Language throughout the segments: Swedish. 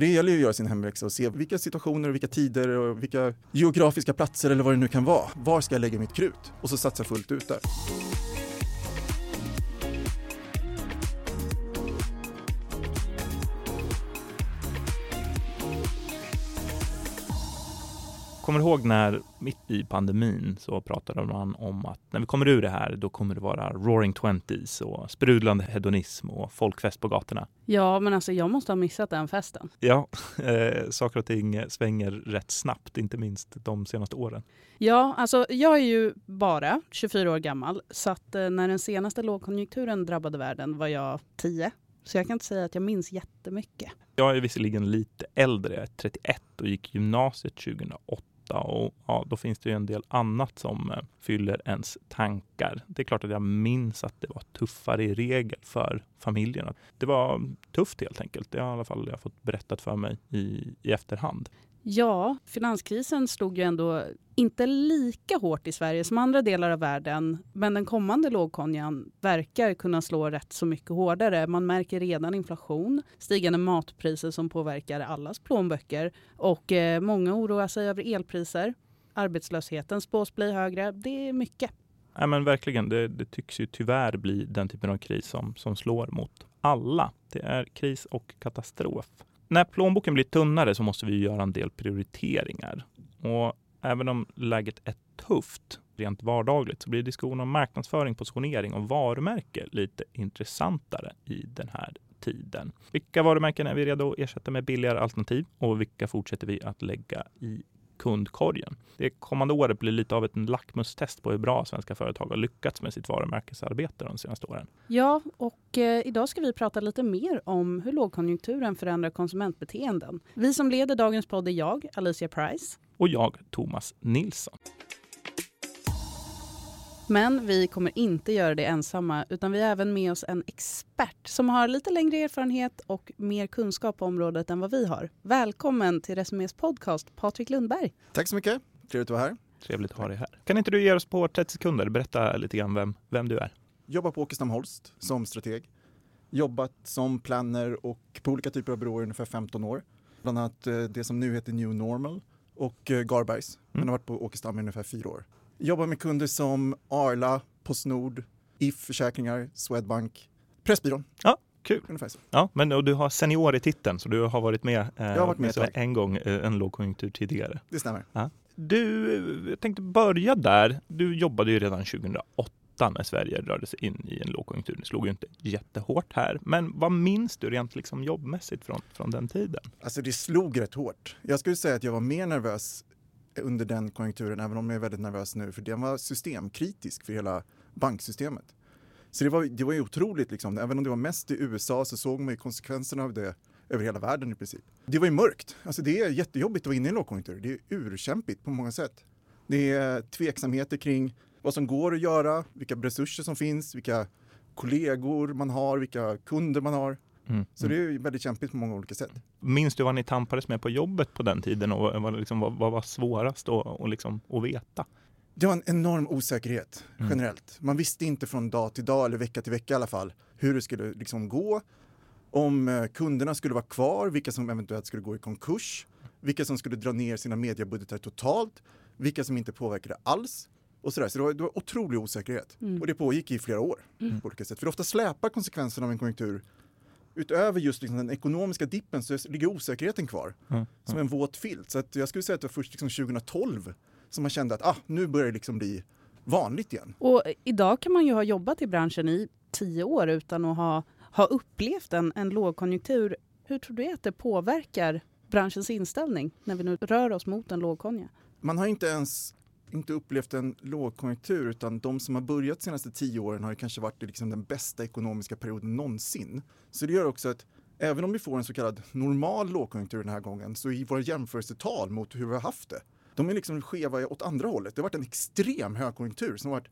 Det gäller ju att göra sin hemläxa och se vilka situationer och vilka tider och vilka geografiska platser eller vad det nu kan vara. Var ska jag lägga mitt krut? Och så satsa fullt ut där. Kommer ihåg när mitt i pandemin så pratade man om att när vi kommer ur det här, då kommer det vara roaring twenties och sprudlande hedonism och folkfest på gatorna. Ja, men alltså jag måste ha missat den festen. Ja, eh, saker och ting svänger rätt snabbt, inte minst de senaste åren. Ja, alltså jag är ju bara 24 år gammal, så att eh, när den senaste lågkonjunkturen drabbade världen var jag 10. Så jag kan inte säga att jag minns jättemycket. Jag är visserligen lite äldre, jag är 31 och gick gymnasiet 2008 och ja, då finns det ju en del annat som eh, fyller ens tankar. Det är klart att jag minns att det var tuffare i regel för familjerna. Det var tufft helt enkelt. Det har i alla fall jag fått berättat för mig i, i efterhand. Ja, finanskrisen slog ju ändå inte lika hårt i Sverige som andra delar av världen. Men den kommande lågkonjan verkar kunna slå rätt så mycket hårdare. Man märker redan inflation, stigande matpriser som påverkar allas plånböcker och eh, många oroar sig över elpriser. Arbetslösheten spås bli högre. Det är mycket. Ja, men verkligen, det, det, tycks ju tyvärr bli den typen av kris som, som slår mot alla. Det är kris och katastrof när plånboken blir tunnare så måste vi göra en del prioriteringar. Och även om läget är tufft rent vardagligt så blir diskussionen om marknadsföring, positionering och varumärke lite intressantare i den här tiden. Vilka varumärken är vi redo att ersätta med billigare alternativ och vilka fortsätter vi att lägga i kundkorgen. Det kommande året blir lite av ett lackmustest på hur bra svenska företag har lyckats med sitt varumärkesarbete de senaste åren. Ja, och eh, idag ska vi prata lite mer om hur lågkonjunkturen förändrar konsumentbeteenden. Vi som leder dagens podd är jag, Alicia Price. Och jag, Thomas Nilsson. Men vi kommer inte göra det ensamma utan vi har även med oss en expert som har lite längre erfarenhet och mer kunskap på området än vad vi har. Välkommen till Resumés podcast, Patrik Lundberg. Tack så mycket. Trevligt att vara här. Trevligt att ha dig här. Kan inte du ge oss på 30 sekunder berätta lite grann vem, vem du är? Jobbar på Åkestam Holst som strateg. Jobbat som planner och på olika typer av byråer ungefär 15 år. Bland annat eh, det som nu heter New Normal och eh, Garbergs. Mm. Men har varit på Åkestam i ungefär fyra år. Jobbar med kunder som Arla, Postnord, If Försäkringar, Swedbank, Pressbyrån. Ja, kul. Ungefär så. Ja, men och du har senior i titeln så du har varit med, eh, jag har varit med ett en gång eh, en lågkonjunktur tidigare. Det stämmer. Ja. Du, jag tänkte börja där. Du jobbade ju redan 2008 när Sverige rörde sig in i en lågkonjunktur. Det slog ju inte jättehårt här. Men vad minns du rent liksom jobbmässigt från, från den tiden? Alltså det slog rätt hårt. Jag skulle säga att jag var mer nervös under den konjunkturen, även om jag är väldigt nervös nu, för den var systemkritisk för hela banksystemet. Så det var, det var ju otroligt, liksom. även om det var mest i USA så såg man ju konsekvenserna av det över hela världen i princip. Det var ju mörkt. Alltså det är jättejobbigt att vara inne i en lågkonjunktur. Det är urkämpigt på många sätt. Det är tveksamheter kring vad som går att göra, vilka resurser som finns, vilka kollegor man har, vilka kunder man har. Mm. Så det är väldigt kämpigt på många olika sätt. Minns du vad ni tampades med på jobbet på den tiden och vad, liksom, vad, vad var svårast att, och liksom, att veta? Det var en enorm osäkerhet mm. generellt. Man visste inte från dag till dag eller vecka till vecka i alla fall hur det skulle liksom gå. Om eh, kunderna skulle vara kvar, vilka som eventuellt skulle gå i konkurs, vilka som skulle dra ner sina mediebudgetar totalt, vilka som inte påverkade alls. Och sådär. Så det var, det var otrolig osäkerhet. Mm. Och det pågick i flera år mm. på olika sätt. För ofta släpar konsekvenserna av en konjunktur utöver just liksom den ekonomiska dippen så ligger osäkerheten kvar mm. som en våt filt. Så jag skulle säga att det var först liksom 2012 som man kände att ah, nu börjar det liksom bli vanligt igen. Och idag kan man ju ha jobbat i branschen i tio år utan att ha, ha upplevt en, en lågkonjunktur. Hur tror du att det påverkar branschens inställning när vi nu rör oss mot en lågkonjunktur? Man har inte ens inte upplevt en lågkonjunktur utan de som har börjat de senaste tio åren har kanske varit liksom den bästa ekonomiska perioden någonsin. Så det gör också att även om vi får en så kallad normal lågkonjunktur den här gången så är våra jämförelsetal mot hur vi har haft det, de är liksom skeva åt andra hållet. Det har varit en extrem högkonjunktur som har varit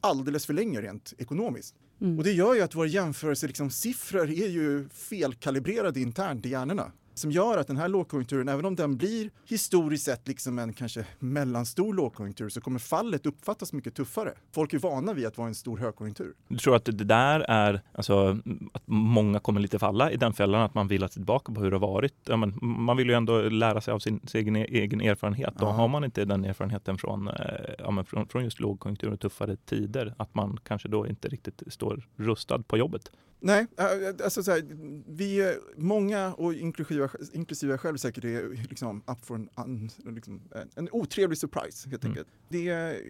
alldeles för länge rent ekonomiskt. Mm. Och det gör ju att våra jämförelsesiffror liksom, är ju felkalibrerade internt i hjärnorna. Som gör att den här lågkonjunkturen, även om den blir historiskt sett liksom en kanske mellanstor lågkonjunktur, så kommer fallet uppfattas mycket tuffare. Folk är vana vid att vara en stor högkonjunktur. Du tror att det där är, alltså att många kommer lite falla i den fällan, att man vill ha tillbaka på hur det har varit? Ja, men man vill ju ändå lära sig av sin, sin egen, egen erfarenhet. Då Ja. har man inte den erfarenheten från, eh, ja, från, från just lågkonjunktur och tuffare tider, att man kanske då inte riktigt står rustad på jobbet. Nej, äh, alltså så här, vi är många och inklusive, inklusive jag själv säkert är liksom up for en, un, liksom, en, otrevlig surprise helt Mm. enkelt. Det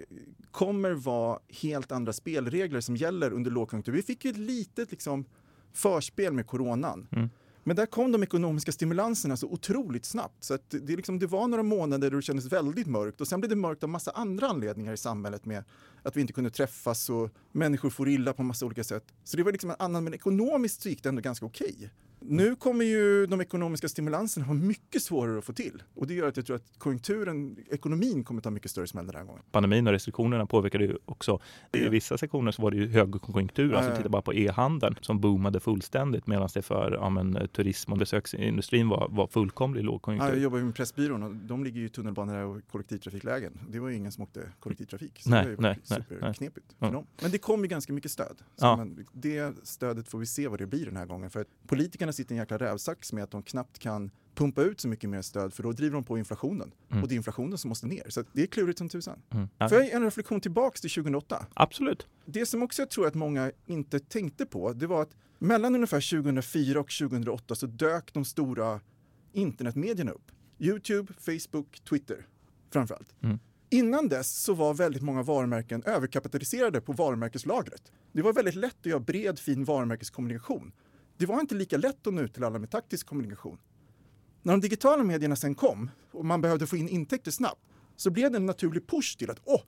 kommer vara helt andra spelregler som gäller under lågkonjunktur. Vi fick ju ett litet liksom, förspel med coronan. Mm. Men där kom de ekonomiska stimulanserna så otroligt snabbt. Så att det, liksom, det var några månader då det kändes väldigt mörkt och sen blev det mörkt av massa andra anledningar i samhället med att vi inte kunde träffas och människor får illa på massa olika sätt. Så det var liksom en annan, men ekonomiskt så gick det ändå ganska okej. Nu kommer ju de ekonomiska stimulanserna vara mycket svårare att få till och det gör att jag tror att konjunkturen, ekonomin kommer ta mycket större smäll den här gången. Pandemin och restriktionerna påverkade ju också. I Ja. vissa sektioner så var det ju högkonjunktur, Ja, alltså ja. titta bara på e-handeln som boomade fullständigt medan det för ja, men, turism och besöksindustrin var, var fullkomlig Ja, lågkonjunktur. jag jobbar ju med Pressbyrån och de ligger ju i tunnelbanor och kollektivtrafiklägen. Det var ju ingen som åkte kollektivtrafik. Så Nej, det var ju nej, nej, superknepigt Ja. för dem. Men det kom ju ganska mycket stöd. Så Ja. men det stödet får vi se vad det blir den här gången. För att politikerna sitter i en jäkla rävsax med att de knappt kan pumpa ut så mycket mer stöd för då driver de på inflationen. Mm. Och det är inflationen som måste ner. Så det är klurigt som tusan. Mm. Ja, Får jag en reflektion tillbaks till 2008? Absolut. Det som också jag tror att många inte tänkte på, det var att mellan ungefär 2004 och 2008 så dök de stora internetmedierna upp. Youtube, Facebook, Twitter framförallt. Mm. Innan dess så var väldigt många varumärken överkapitaliserade på varumärkeslagret. Det var väldigt lätt att göra bred fin varumärkeskommunikation. Det var inte lika lätt att nå ut till alla med taktisk kommunikation. När de digitala medierna sen kom och man behövde få in intäkter snabbt så blev det en naturlig push till att åh,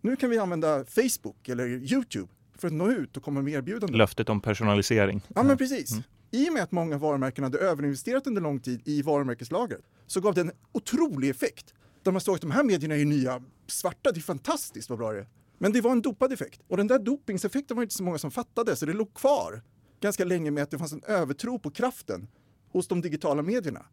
nu kan vi använda Facebook eller Youtube för att nå ut och komma med erbjudanden. Löftet om personalisering. Ja, men precis. Mm. I och med att många varumärken hade överinvesterat under lång tid i varumärkeslagret så gav det en otrolig effekt. Där man såg att de här medierna är nya svarta, det är fantastiskt vad bra det är. Men det var en dopad effekt. Och den där dopingseffekten var inte så många som fattade, så det låg kvar ganska länge med att det fanns en övertro på kraften hos de digitala medierna.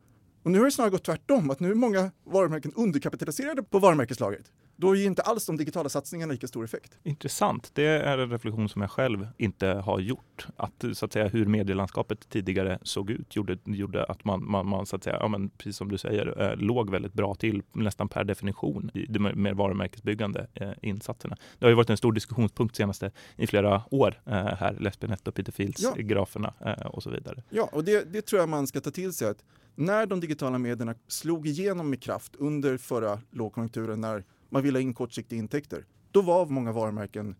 Och nu har det snarare gått tvärtom, att nu är många varumärken underkapitaliserade på varumärkeslagret. Då ger inte alls de digitala satsningarna lika stor effekt. Intressant. Det är en reflektion som jag själv inte har gjort. Att så att säga hur medielandskapet tidigare såg ut gjorde, gjorde att man, man, man så att säga, ja, men precis som du säger, eh, låg väldigt bra till nästan per definition i de mer varumärkesbyggande eh, insatserna. Det har ju varit en stor diskussionspunkt senaste i flera år eh, här, Lesbianett och Peter Fields Ja. graferna eh, och så vidare. Ja, och det, det tror jag man ska ta till sig att när de digitala medierna slog igenom med kraft under förra lågkonjunkturen när man ville ha in kortsiktiga intäkter, då var många varumärken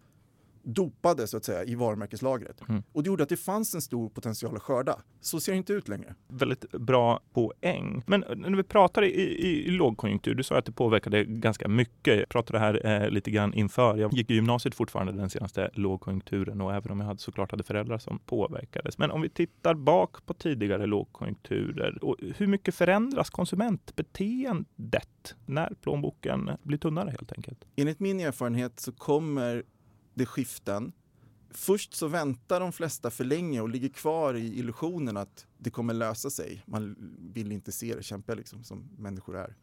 dopade så att säga i varumärkeslagret. Mm. Och det gjorde att det fanns en stor potential att skörda. Så ser det inte ut längre. Väldigt bra poäng. Men när vi pratar i, i, i lågkonjunktur, du sa att det påverkade ganska mycket. Jag pratade här eh, lite grann inför. Jag gick i gymnasiet fortfarande den senaste lågkonjunkturen och även om jag hade, såklart hade föräldrar som påverkades. Men om vi tittar bak på tidigare lågkonjunkturer, och hur mycket förändras konsumentbeteendet när plånboken blir tunnare helt enkelt? Enligt min erfarenhet så kommer det skiften. Först så väntar de flesta för länge och ligger kvar i illusionen att det kommer lösa sig. Man vill inte se det, kämpa liksom som människor är.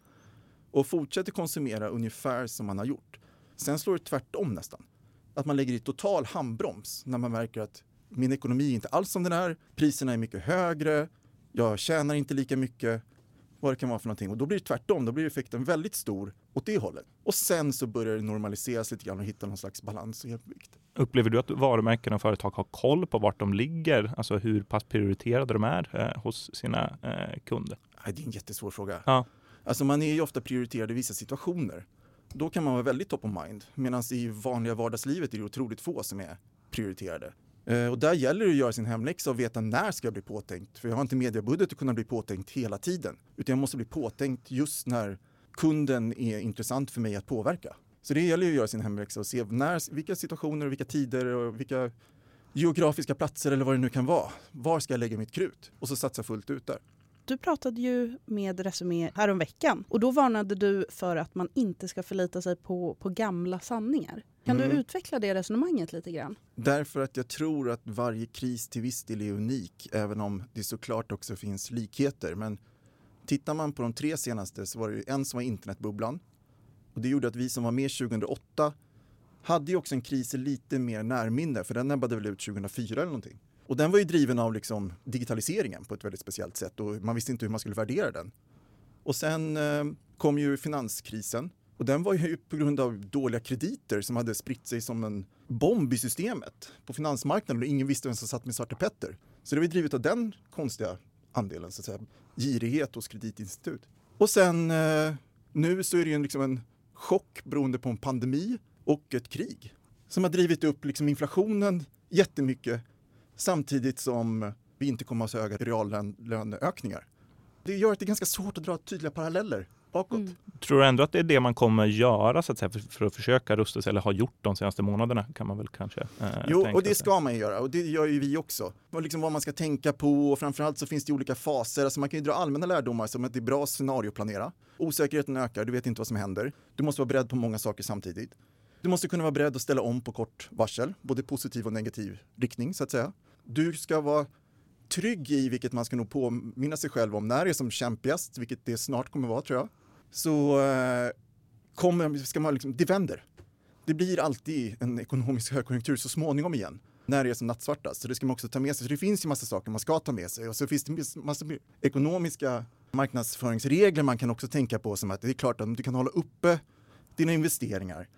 Och fortsätter konsumera ungefär som man har gjort. Sen slår det tvärtom nästan. Att man lägger i total handbroms när man märker att min ekonomi är inte alls som den är. Priserna är mycket högre. Jag tjänar inte lika mycket vad det kan vara för någonting. Och då blir det tvärtom, då blir effekten väldigt stor åt det hållet. Och sen så börjar det normaliseras lite grann och hitta någon slags balans och jämvikt. Upplever du att varumärken och företag har koll på vart de ligger? Alltså hur pass prioriterade de är eh, hos sina eh, kunder? Nej, det är en jättesvår fråga. Ja. Alltså man är ju ofta prioriterad i vissa situationer. Då kan man vara väldigt top of mind. Medan i vanliga vardagslivet är det otroligt få som är prioriterade. Eh, och där gäller det att göra sin hemläxa och veta när ska jag bli påtänkt. För jag har inte mediebudget att kunna bli påtänkt hela tiden. Utan jag måste bli påtänkt just när kunden är intressant för mig att påverka. Så det gäller ju att göra sin hemläxa och se när, vilka situationer vilka tider och vilka geografiska platser eller vad det nu kan vara. Var ska jag lägga mitt krut? Och så satsa fullt ut där. Du pratade ju med Resumé häromveckan och då varnade du för att man inte ska förlita sig på, på gamla sanningar. Kan Mm. du utveckla det resonemanget lite grann? Därför att jag tror att varje kris till viss del är unik, även om det såklart också finns likheter. Men Tittar man på de tre senaste så var det en som var internetbubblan. Och det gjorde att vi som var med 2008 hade ju också en kris i lite mer närminne, för den ebbade väl ut 2004 eller någonting. Och den var ju driven av liksom digitaliseringen på ett väldigt speciellt sätt och man visste inte hur man skulle värdera den. Och sen eh, kom ju finanskrisen och den var ju på grund av dåliga krediter som hade spritt sig som en bomb i systemet på finansmarknaden och ingen visste vem som satt med Svarte Petter. Så det var ju drivet av den konstiga andelen, så att säga, girighet hos kreditinstitut. Och sen eh, nu så är det ju liksom en chock beroende på en pandemi och ett krig som har drivit upp liksom inflationen jättemycket samtidigt som vi inte kommer att ha så höga reallöneökningar. Det gör att det är ganska svårt att dra tydliga paralleller bakåt. Mm. Tror du ändå att det är det man kommer göra så att säga, för, för att försöka rusta sig, eller har gjort de senaste månaderna kan man väl kanske eh, Jo, och det ska man göra och det gör ju vi också. Och liksom vad man ska tänka på och framförallt så finns det olika faser. Alltså man kan ju dra allmänna lärdomar som att det är bra att scenarioplanera. Osäkerheten ökar, du vet inte vad som händer. Du måste vara beredd på många saker samtidigt. Du måste kunna vara beredd att ställa om på kort varsel, både positiv och negativ riktning så att säga. Du ska vara trygg i, vilket man ska nog påminna sig själv om när det är som kämpigast, vilket det snart kommer vara tror jag, så eh, kommer, ska man liksom, det vänder. Det blir alltid en ekonomisk högkonjunktur så småningom igen när det är som nattsvartast. Så det ska man också ta med sig. Så det finns ju massa saker man ska ta med sig och så finns det massa ekonomiska marknadsföringsregler man kan också tänka på som att det är klart att om du kan hålla uppe dina investeringar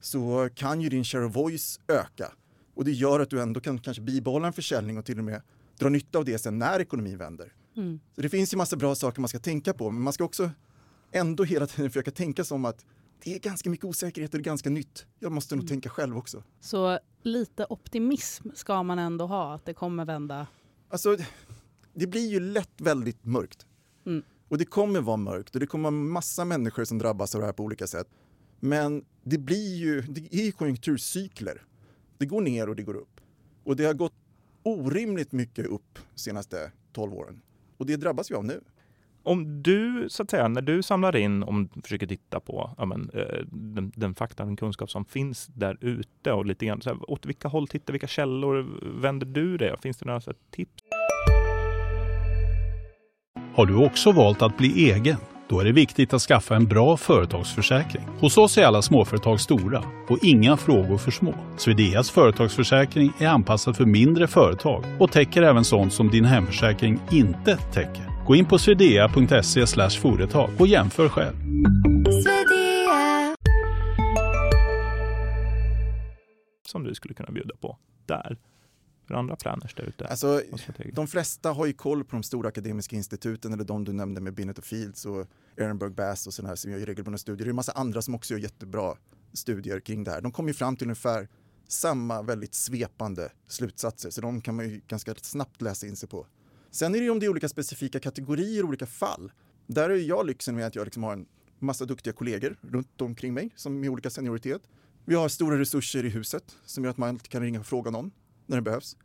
så kan ju din share of voice öka och det gör att du ändå kan kanske bibehålla en försäljning och till och med dra nytta av det sen när ekonomin vänder. Mm. Så det finns ju massa bra saker man ska tänka på, men man ska också ändå hela tiden försöka tänka som att det är ganska mycket osäkerhet och det är ganska nytt. Jag måste nog mm. tänka själv också. Så lite optimism ska man ändå ha, att det kommer vända? Alltså, det blir ju lätt väldigt mörkt. Mm. Och det kommer vara mörkt och det kommer vara massa människor som drabbas av det här på olika sätt. Men det blir ju, det är konjunkturcykler. Det går ner och det går upp. Och det har gått orimligt mycket upp de senaste 12 åren. Och det drabbas vi av nu. Om du, så att säga, när du samlar in, om du försöker titta på ja, men, eh, den, den fakta, den kunskap som finns där ute och lite grann, så här, åt vilka håll tittar, vilka källor vänder du dig, Finns det några så här, tips? Har du också valt att bli egen? Då är det viktigt att skaffa en bra företagsförsäkring. Hos oss är alla småföretag stora och inga frågor för små. Swedeas företagsförsäkring är anpassad för mindre företag och täcker även sånt som din hemförsäkring inte täcker. Gå in på swedea.se företag och jämför själv. Som du skulle kunna bjuda på där för andra planners där ute? Alltså, de flesta har ju koll på de stora akademiska instituten eller de du nämnde med Binet och Fields och Ehrenberg Bass och sådana här som gör regelbundna studier. Det är en massa andra som också gör jättebra studier kring det här. De kommer ju fram till ungefär samma väldigt svepande slutsatser så de kan man ju ganska snabbt läsa in sig på. Sen är det ju om det är olika specifika kategorier, olika fall. Där är jag lyxen med att jag liksom har en massa duktiga kollegor runt omkring mig som med olika senioritet. Vi har stora resurser i huset som gör att man kan ringa och fråga någon när det behövs.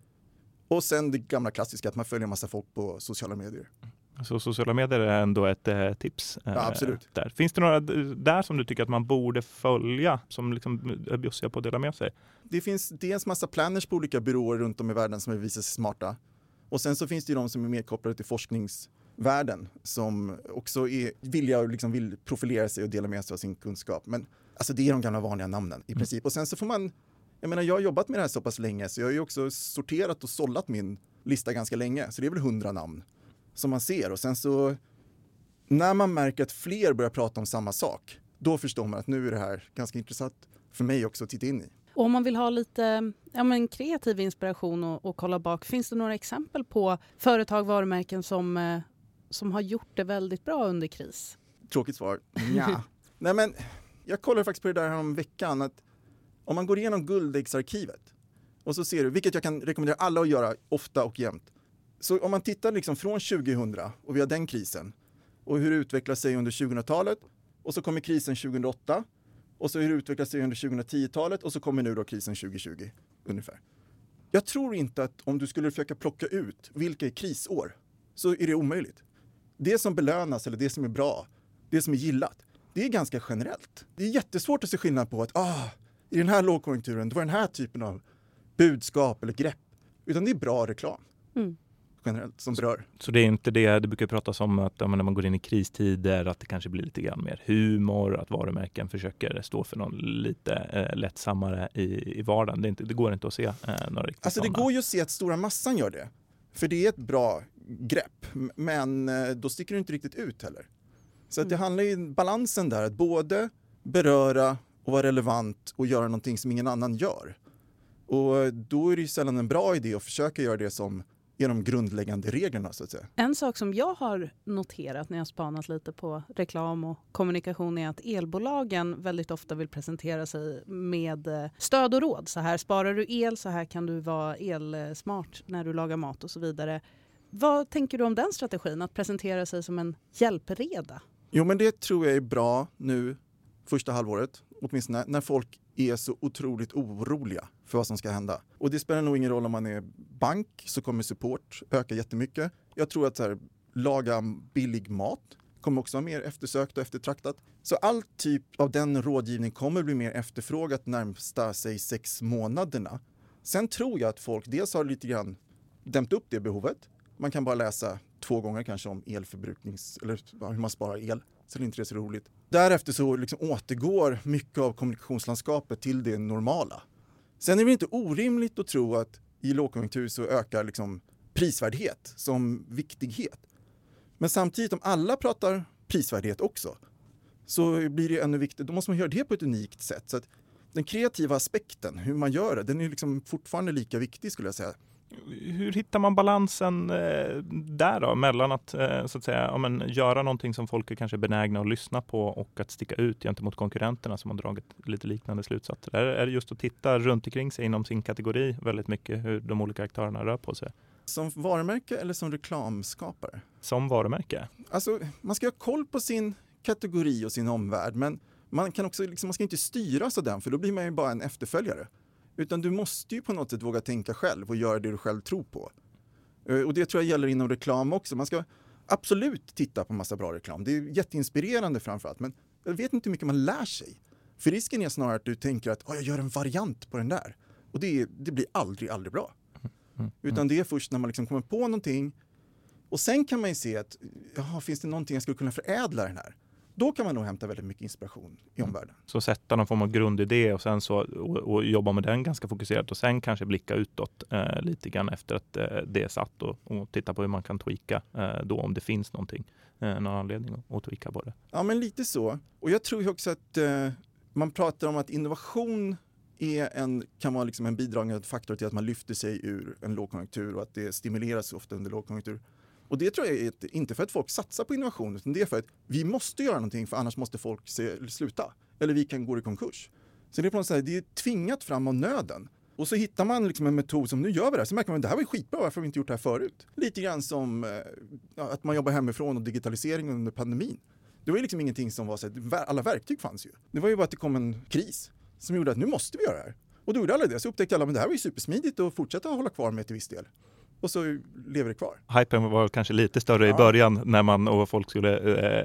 Och sen det gamla klassiska att man följer en massa folk på sociala medier. Så sociala medier är ändå ett eh, tips? Eh, ja, absolut. Där. Finns det några där som du tycker att man borde följa som liksom är bjussiga på att dela med sig? Det finns dels massa planners på olika byråer runt om i världen som visar sig smarta. Och sen så finns det ju de som är mer kopplade till forskningsvärlden som också är villiga och liksom vill profilera sig och dela med sig av sin kunskap. Men alltså det är de gamla vanliga namnen i mm. princip. Mm. Och sen så får man jag menar, jag har jobbat med det här så pass länge så jag har ju också sorterat och sållat min lista ganska länge. Så det är väl hundra namn som man ser och sen så när man märker att fler börjar prata om samma sak, då förstår man att nu är det här ganska intressant för mig också att titta in i. Och om man vill ha lite ja, men kreativ inspiration och, och, kolla bak, finns det några exempel på företag, varumärken som, eh, som har gjort det väldigt bra under kris? Tråkigt svar. Ja. Nej men, jag kollade faktiskt på det där om veckan att om man går igenom guldäggsarkivet och så ser du, vilket jag kan rekommendera alla att göra ofta och jämt. Så om man tittar liksom från 2000 och vi har den krisen och hur det utvecklar sig under 2000-talet och så kommer krisen 2008 och så hur det utvecklas det under 2010-talet och så kommer nu då krisen 2020 ungefär. Jag tror inte att om du skulle försöka plocka ut vilka är krisår så är det omöjligt. Det som belönas eller det som är bra, det som är gillat, det är ganska generellt. Det är jättesvårt att se skillnad på att ah, i den här lågkonjunkturen, det var den här typen av budskap eller grepp. Utan det är bra reklam. Mm generellt som berör. Så det är inte det, det brukar pratas om att ja, när man går in i kristider att det kanske blir lite grann mer humor, att varumärken försöker stå för någon lite eh, lättsammare i, i vardagen. Det, inte, det går inte att se eh, några riktigt Alltså det sådana. går ju att se att stora massan gör det. För det är ett bra grepp, men eh, då sticker du inte riktigt ut heller. Så att det Mm. handlar ju balansen där, att både beröra och vara relevant och göra någonting som ingen annan gör. Och då är det ju sällan en bra idé att försöka göra det som är de grundläggande reglerna så att säga. En sak som jag har noterat när jag spanat lite på reklam och kommunikation är att elbolagen väldigt ofta vill presentera sig med eh, stöd och råd. Så här sparar du el, så här kan du vara elsmart när du lagar mat och så vidare. Vad tänker du om den strategin, att presentera sig som en hjälpreda? Jo men det tror jag är bra nu första halvåret, åtminstone när folk är så otroligt oroliga för vad som ska hända. Och det spelar nog ingen roll om man är bank så kommer support öka jättemycket. Jag tror att så här, laga billig mat kommer också vara mer eftersökt och eftertraktat. Så all typ av den rådgivning kommer bli mer efterfrågat närmsta sig sex månaderna. Sen tror jag att folk dels har lite grann dämt upp det behovet. Man kan bara läsa två gånger kanske om elförbruknings eller hur man sparar el. Så det är inte det så roligt. Därefter så liksom återgår mycket av kommunikationslandskapet till det normala. Sen är det inte orimligt att tro att i lågkonjunktur så ökar liksom prisvärdhet som viktighet. Men samtidigt om alla pratar prisvärdhet också så blir det ännu viktigare. Då måste man göra det på ett unikt sätt. Så att den kreativa aspekten, hur man gör det, den är liksom fortfarande lika viktig skulle jag säga. Hur hittar man balansen eh, där då? Mellan att, eh, så att säga, ja, men, göra någonting som folk är kanske benägna att lyssna på och att sticka ut gentemot konkurrenterna som har dragit lite liknande slutsatser. Är, är det just att titta runt omkring sig inom sin kategori väldigt mycket hur de olika aktörerna rör på sig? Som varumärke eller som reklamskapare? Som varumärke? Alltså, man ska ha koll på sin kategori och sin omvärld, men man kan också liksom, man ska inte styras av den, för då blir man ju bara en efterföljare. Utan du måste ju på något sätt våga tänka själv och göra det du själv tror på. Eh, Och det tror jag gäller inom reklam också. Man ska absolut titta på massa bra reklam. Det är jätteinspirerande framförallt, men jag vet inte hur mycket man lär sig. För risken är snarare att du tänker att "Åh, jag gör en variant på den där. Och det, det blir aldrig, aldrig bra. Mm. Utan det är först när man liksom kommer på någonting och sen kan man ju se att jaha, finns det någonting jag skulle kunna förädla den här? Då kan man nog hämta väldigt mycket inspiration i Mm. omvärlden. Så sätta någon form av grundidé och sen så och, och jobba med den ganska fokuserat och sen kanske blicka utåt eh, lite grann efter att eh, det är satt och, och titta på hur man kan tweaka eh, då om det finns någonting, eh, någon anledning att, att tweaka på det. Ja, men lite så. Och jag tror också att eh, man pratar om att innovation är en, kan vara liksom en bidragande faktor till att man lyfter sig ur en lågkonjunktur och att det stimuleras ofta under lågkonjunktur. Och det tror jag är ett, inte för att folk satsar på innovation, utan det är för att vi måste göra någonting för annars måste folk se, sluta. Eller vi kan gå i konkurs. Så det är på något sätt, det är tvingat fram av nöden. Och så hittar man liksom en metod som nu gör vi det här, så märker man att det här var ju skitbra, varför har vi inte gjort det här förut? Lite grann som eh, ja, att man jobbar hemifrån och digitalisering under pandemin. Det var ju liksom ingenting som var så att alla verktyg fanns ju. Det var ju bara att det kom en kris som gjorde att nu måste vi göra det här. Och då gjorde alla det, så upptäckte alla att det här var ju supersmidigt och fortsätta hålla kvar med till viss del. Och så lever det kvar. Hypen var kanske lite större i Ja. början när man och folk skulle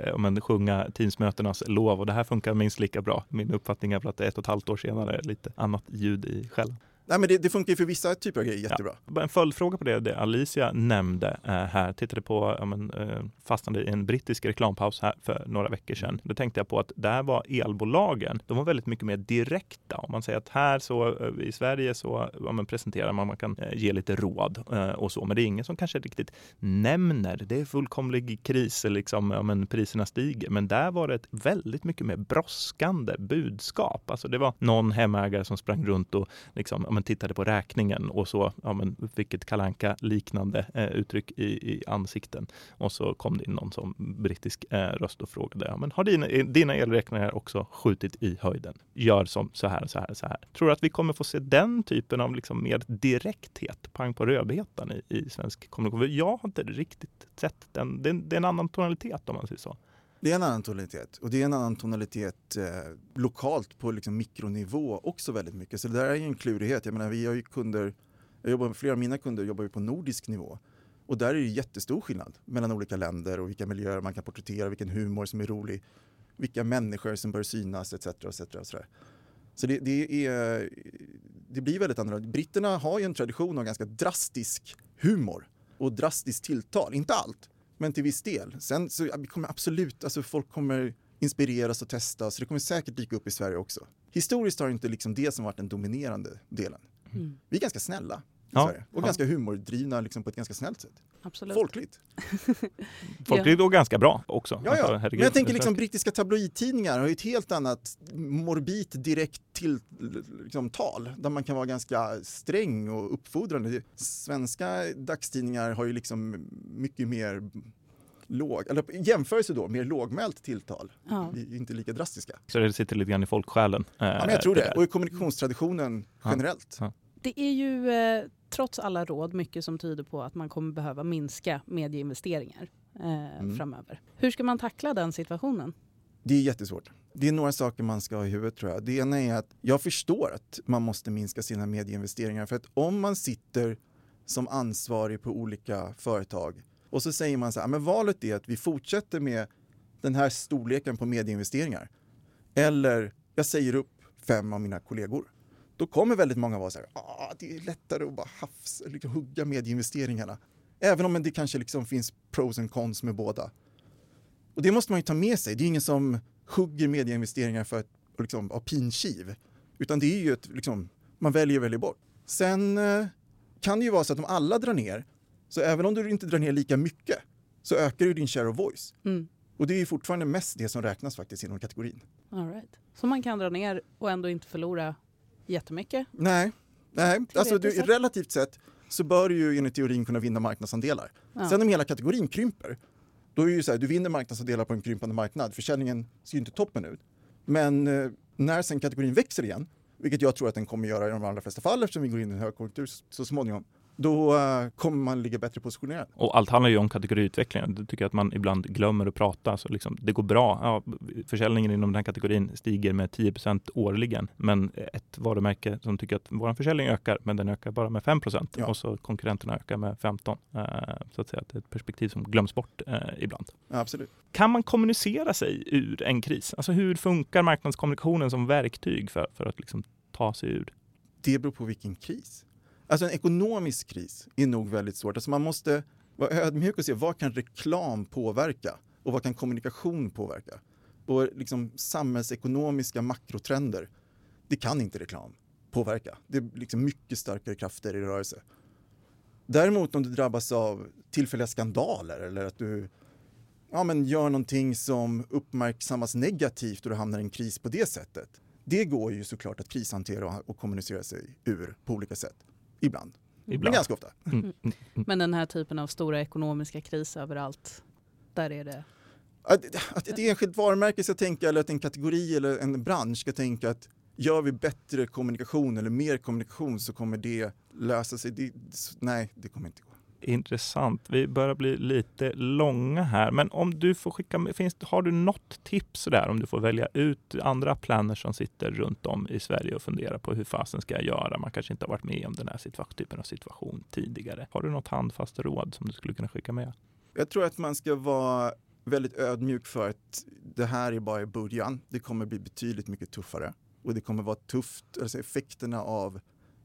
eh, om en, sjunga Teamsmötenas lov och det här funkar minst lika bra. Min uppfattning är väl att det är ett och ett halvt år senare lite annat ljud i skällan. Nej men det, det funkar ju för vissa typer av grejer jättebra. Bara En följdfråga på det, det Alicia nämnde eh, här. Tittade på, ja, men, eh, fastnade i en brittisk reklampaus här för några veckor sedan. Då tänkte jag på att där var elbolagen, de var väldigt mycket mer direkta. Om man säger att här så eh, i Sverige så ja, men presenterar man, man kan eh, ge lite råd eh, och så, men det är ingen som kanske riktigt nämner. Det är fullkomlig kris, liksom, ja, men priserna stiger. Men där var det ett väldigt mycket mer brådskande budskap. Alltså det var någon hemägare som sprang runt och liksom, ja, men tittade på räkningen och så ja, men fick ett kalanka liknande eh, uttryck i, i ansikten. Och så kom det in någon som brittisk eh, röst och frågade, ja, men har dina, eh, dina elräkningar också skjutit i höjden? Gör som så här, så här, så här. Tror du att vi kommer få se den typen av liksom mer direkthet, pang på rödbetan i, i svensk kommunikation? Jag har inte riktigt sett den. Det är, det är en annan tonalitet om man säger så. Det är en annan tonalitet och det är en annan tonalitet eh, lokalt på liksom mikronivå också väldigt mycket. Så det där är ju en klurighet. Jag menar, vi har ju kunder, jag jobbar med flera av mina kunder jobbar ju på nordisk nivå och där är det jättestor skillnad mellan olika länder och vilka miljöer man kan porträttera, vilken humor som är rolig, vilka människor som bör synas etc. etc. och. Så det, det, är, det blir väldigt annorlunda. Britterna har ju en tradition av ganska drastisk humor och drastiskt tilltal. Inte allt, men till viss del. Sen så vi kommer absolut, alltså folk kommer inspireras och testa, så det kommer säkert dyka upp i Sverige också. Historiskt har det inte liksom det som varit den dominerande delen. Mm. Vi är ganska snälla Ja, Sverige och ja. ganska humordrivna liksom på ett ganska snällt sätt. Absolut. Folkligt. Folk Ja. blir då ganska bra också. Ja, Alltså, ja. herregud. Men jag tänker liksom brittiska tabloidtidningar har ju ett helt annat morbid direkt till liksom, tal där man kan vara ganska sträng och uppfordrande. Svenska dagstidningar har ju liksom mycket mer låg, eller jämförelse då, mer lågmält tilltal. Ja. Inte lika drastiska. Så det sitter lite grann i folksjälen. eh, Ja, men jag tror det. där. Och i kommunikationstraditionen Ja. generellt. Ja. Det är ju eh, trots alla råd mycket som tyder på att man kommer behöva minska medieinvesteringar eh, Mm. framöver. Hur ska man tackla den situationen? Det är jättesvårt. Det är några saker man ska ha i huvudet tror jag. Det ena är att jag förstår att man måste minska sina medieinvesteringar för att om man sitter som ansvarig på olika företag och så säger man så här, men valet är att vi fortsätter med den här storleken på medieinvesteringar eller jag säger upp fem av mina kollegor. Då kommer väldigt många vara så här, ah, det är lättare att bara hafs, liksom hugga medieinvesteringarna. Även om det kanske liksom finns pros and cons med båda. Och det måste man ju ta med sig. Det är ingen som hugger medieinvesteringar för att liksom, av pinkiv. Utan det är ju ett, liksom, man väljer väljer bort. Sen eh, kan det ju vara så att om alla drar ner, så även om du inte drar ner lika mycket, så ökar ju din share of voice. Mm. Och det är ju fortfarande mest det som räknas faktiskt inom kategorin. All right. Så man kan dra ner och ändå inte förlora jättemycket? Nej, nej. Alltså, du, relativt sett så bör du ju enligt teorin kunna vinna marknadsandelar. Ja. Sen om hela kategorin krymper, då är det ju så här, du vinner marknadsandelar på en krympande marknad. Försäljningen ser ju inte toppen ut. Men eh, när sen kategorin växer igen, vilket jag tror att den kommer göra i de allra flesta fall eftersom vi går in i en högkonjunktur så, så småningom, då eh, kommer man ligga bättre positionerad. Och allt handlar ju om kategoriutvecklingen. Det tycker jag att man ibland glömmer att prata. Så liksom, det går bra. Ja, försäljningen inom den här kategorin stiger med 10% årligen. Men ett varumärke som tycker att vår försäljning ökar, men den ökar bara med 5 Ja. och så konkurrenterna ökar med 15 eh, Så att säga det är ett perspektiv som glöms bort eh, ibland. Absolut. Kan man kommunicera sig ur en kris? Alltså hur funkar marknadskommunikationen som verktyg för, för att liksom ta sig ur? Det beror på vilken kris. Alltså en ekonomisk kris är nog väldigt svårt. Alltså man måste vara ödmjuk och se vad kan reklam påverka och vad kan kommunikation påverka? Och liksom samhällsekonomiska makrotrender, det kan inte reklam påverka. Det är liksom mycket starkare krafter i rörelse. Däremot om du drabbas av tillfälliga skandaler eller att du ja, men gör någonting som uppmärksammas negativt och du hamnar i en kris på det sättet. Det går ju såklart att krishantera och, och kommunicera sig ur på olika sätt. Ibland. Men Ibland. ganska ofta. Mm, mm, mm. Men den här typen av stora ekonomiska kriser överallt, där är det... Att, att ett enskilt varumärke ska tänka eller att en kategori eller en bransch ska tänka att gör vi bättre kommunikation eller mer kommunikation så kommer det lösa sig. Det, nej, det kommer inte gå. Intressant. Vi börjar bli lite långa här, men om du får skicka med, finns, har du något tips där om du får välja ut andra planer som sitter runt om i Sverige och funderar på hur fasen ska jag göra? Man kanske inte har varit med om den här typen av situation tidigare. Har du något handfast råd som du skulle kunna skicka med? Jag tror att man ska vara väldigt ödmjuk för att det här är bara i början. Det kommer bli betydligt mycket tuffare och det kommer vara tufft, alltså effekterna av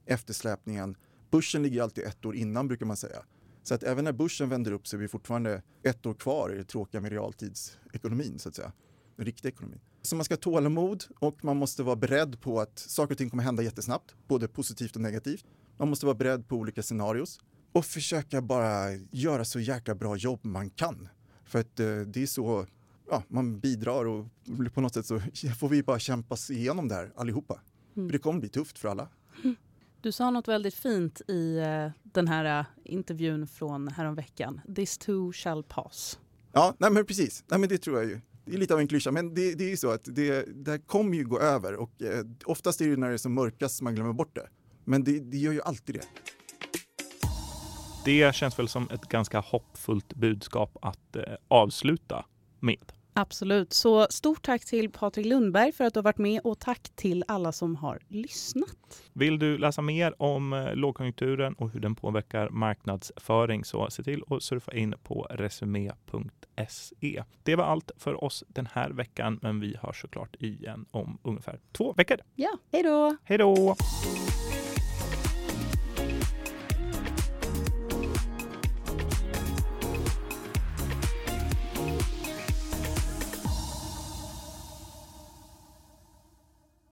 eftersläpningen. Börsen ligger alltid ett år innan brukar man säga. Så att även när börsen vänder upp så är vi fortfarande ett år kvar i det tråkiga med realtidsekonomin så att säga. Den riktiga ekonomin. Så man ska ha tålamod och man måste vara beredd på att saker och ting kommer hända jättesnabbt, både positivt och negativt. Man måste vara beredd på olika scenarios och försöka bara göra så jäkla bra jobb man kan. För att eh, det är så ja, man bidrar och på något sätt så får vi bara kämpa oss igenom det här allihopa. Mm. För det kommer bli tufft för alla. Du sa något väldigt fint i eh, den här eh, intervjun från häromveckan. This too shall pass. Ja, nej men precis. Nej, men det tror jag ju. Det är lite av en klyscha, men det, det är ju så att det, det här kommer ju gå över och eh, oftast är det när det är som mörkast man glömmer bort det. Men det, det gör ju alltid det. Det känns väl som ett ganska hoppfullt budskap att eh, avsluta med. Absolut. Så stort tack till Patrik Lundberg för att du har varit med och tack till alla som har lyssnat. Vill du läsa mer om eh, lågkonjunkturen och hur den påverkar marknadsföring så se till att surfa in på resumé.se. Det var allt för oss den här veckan, men vi hörs såklart igen om ungefär två veckor. Ja, hej då! Hej då!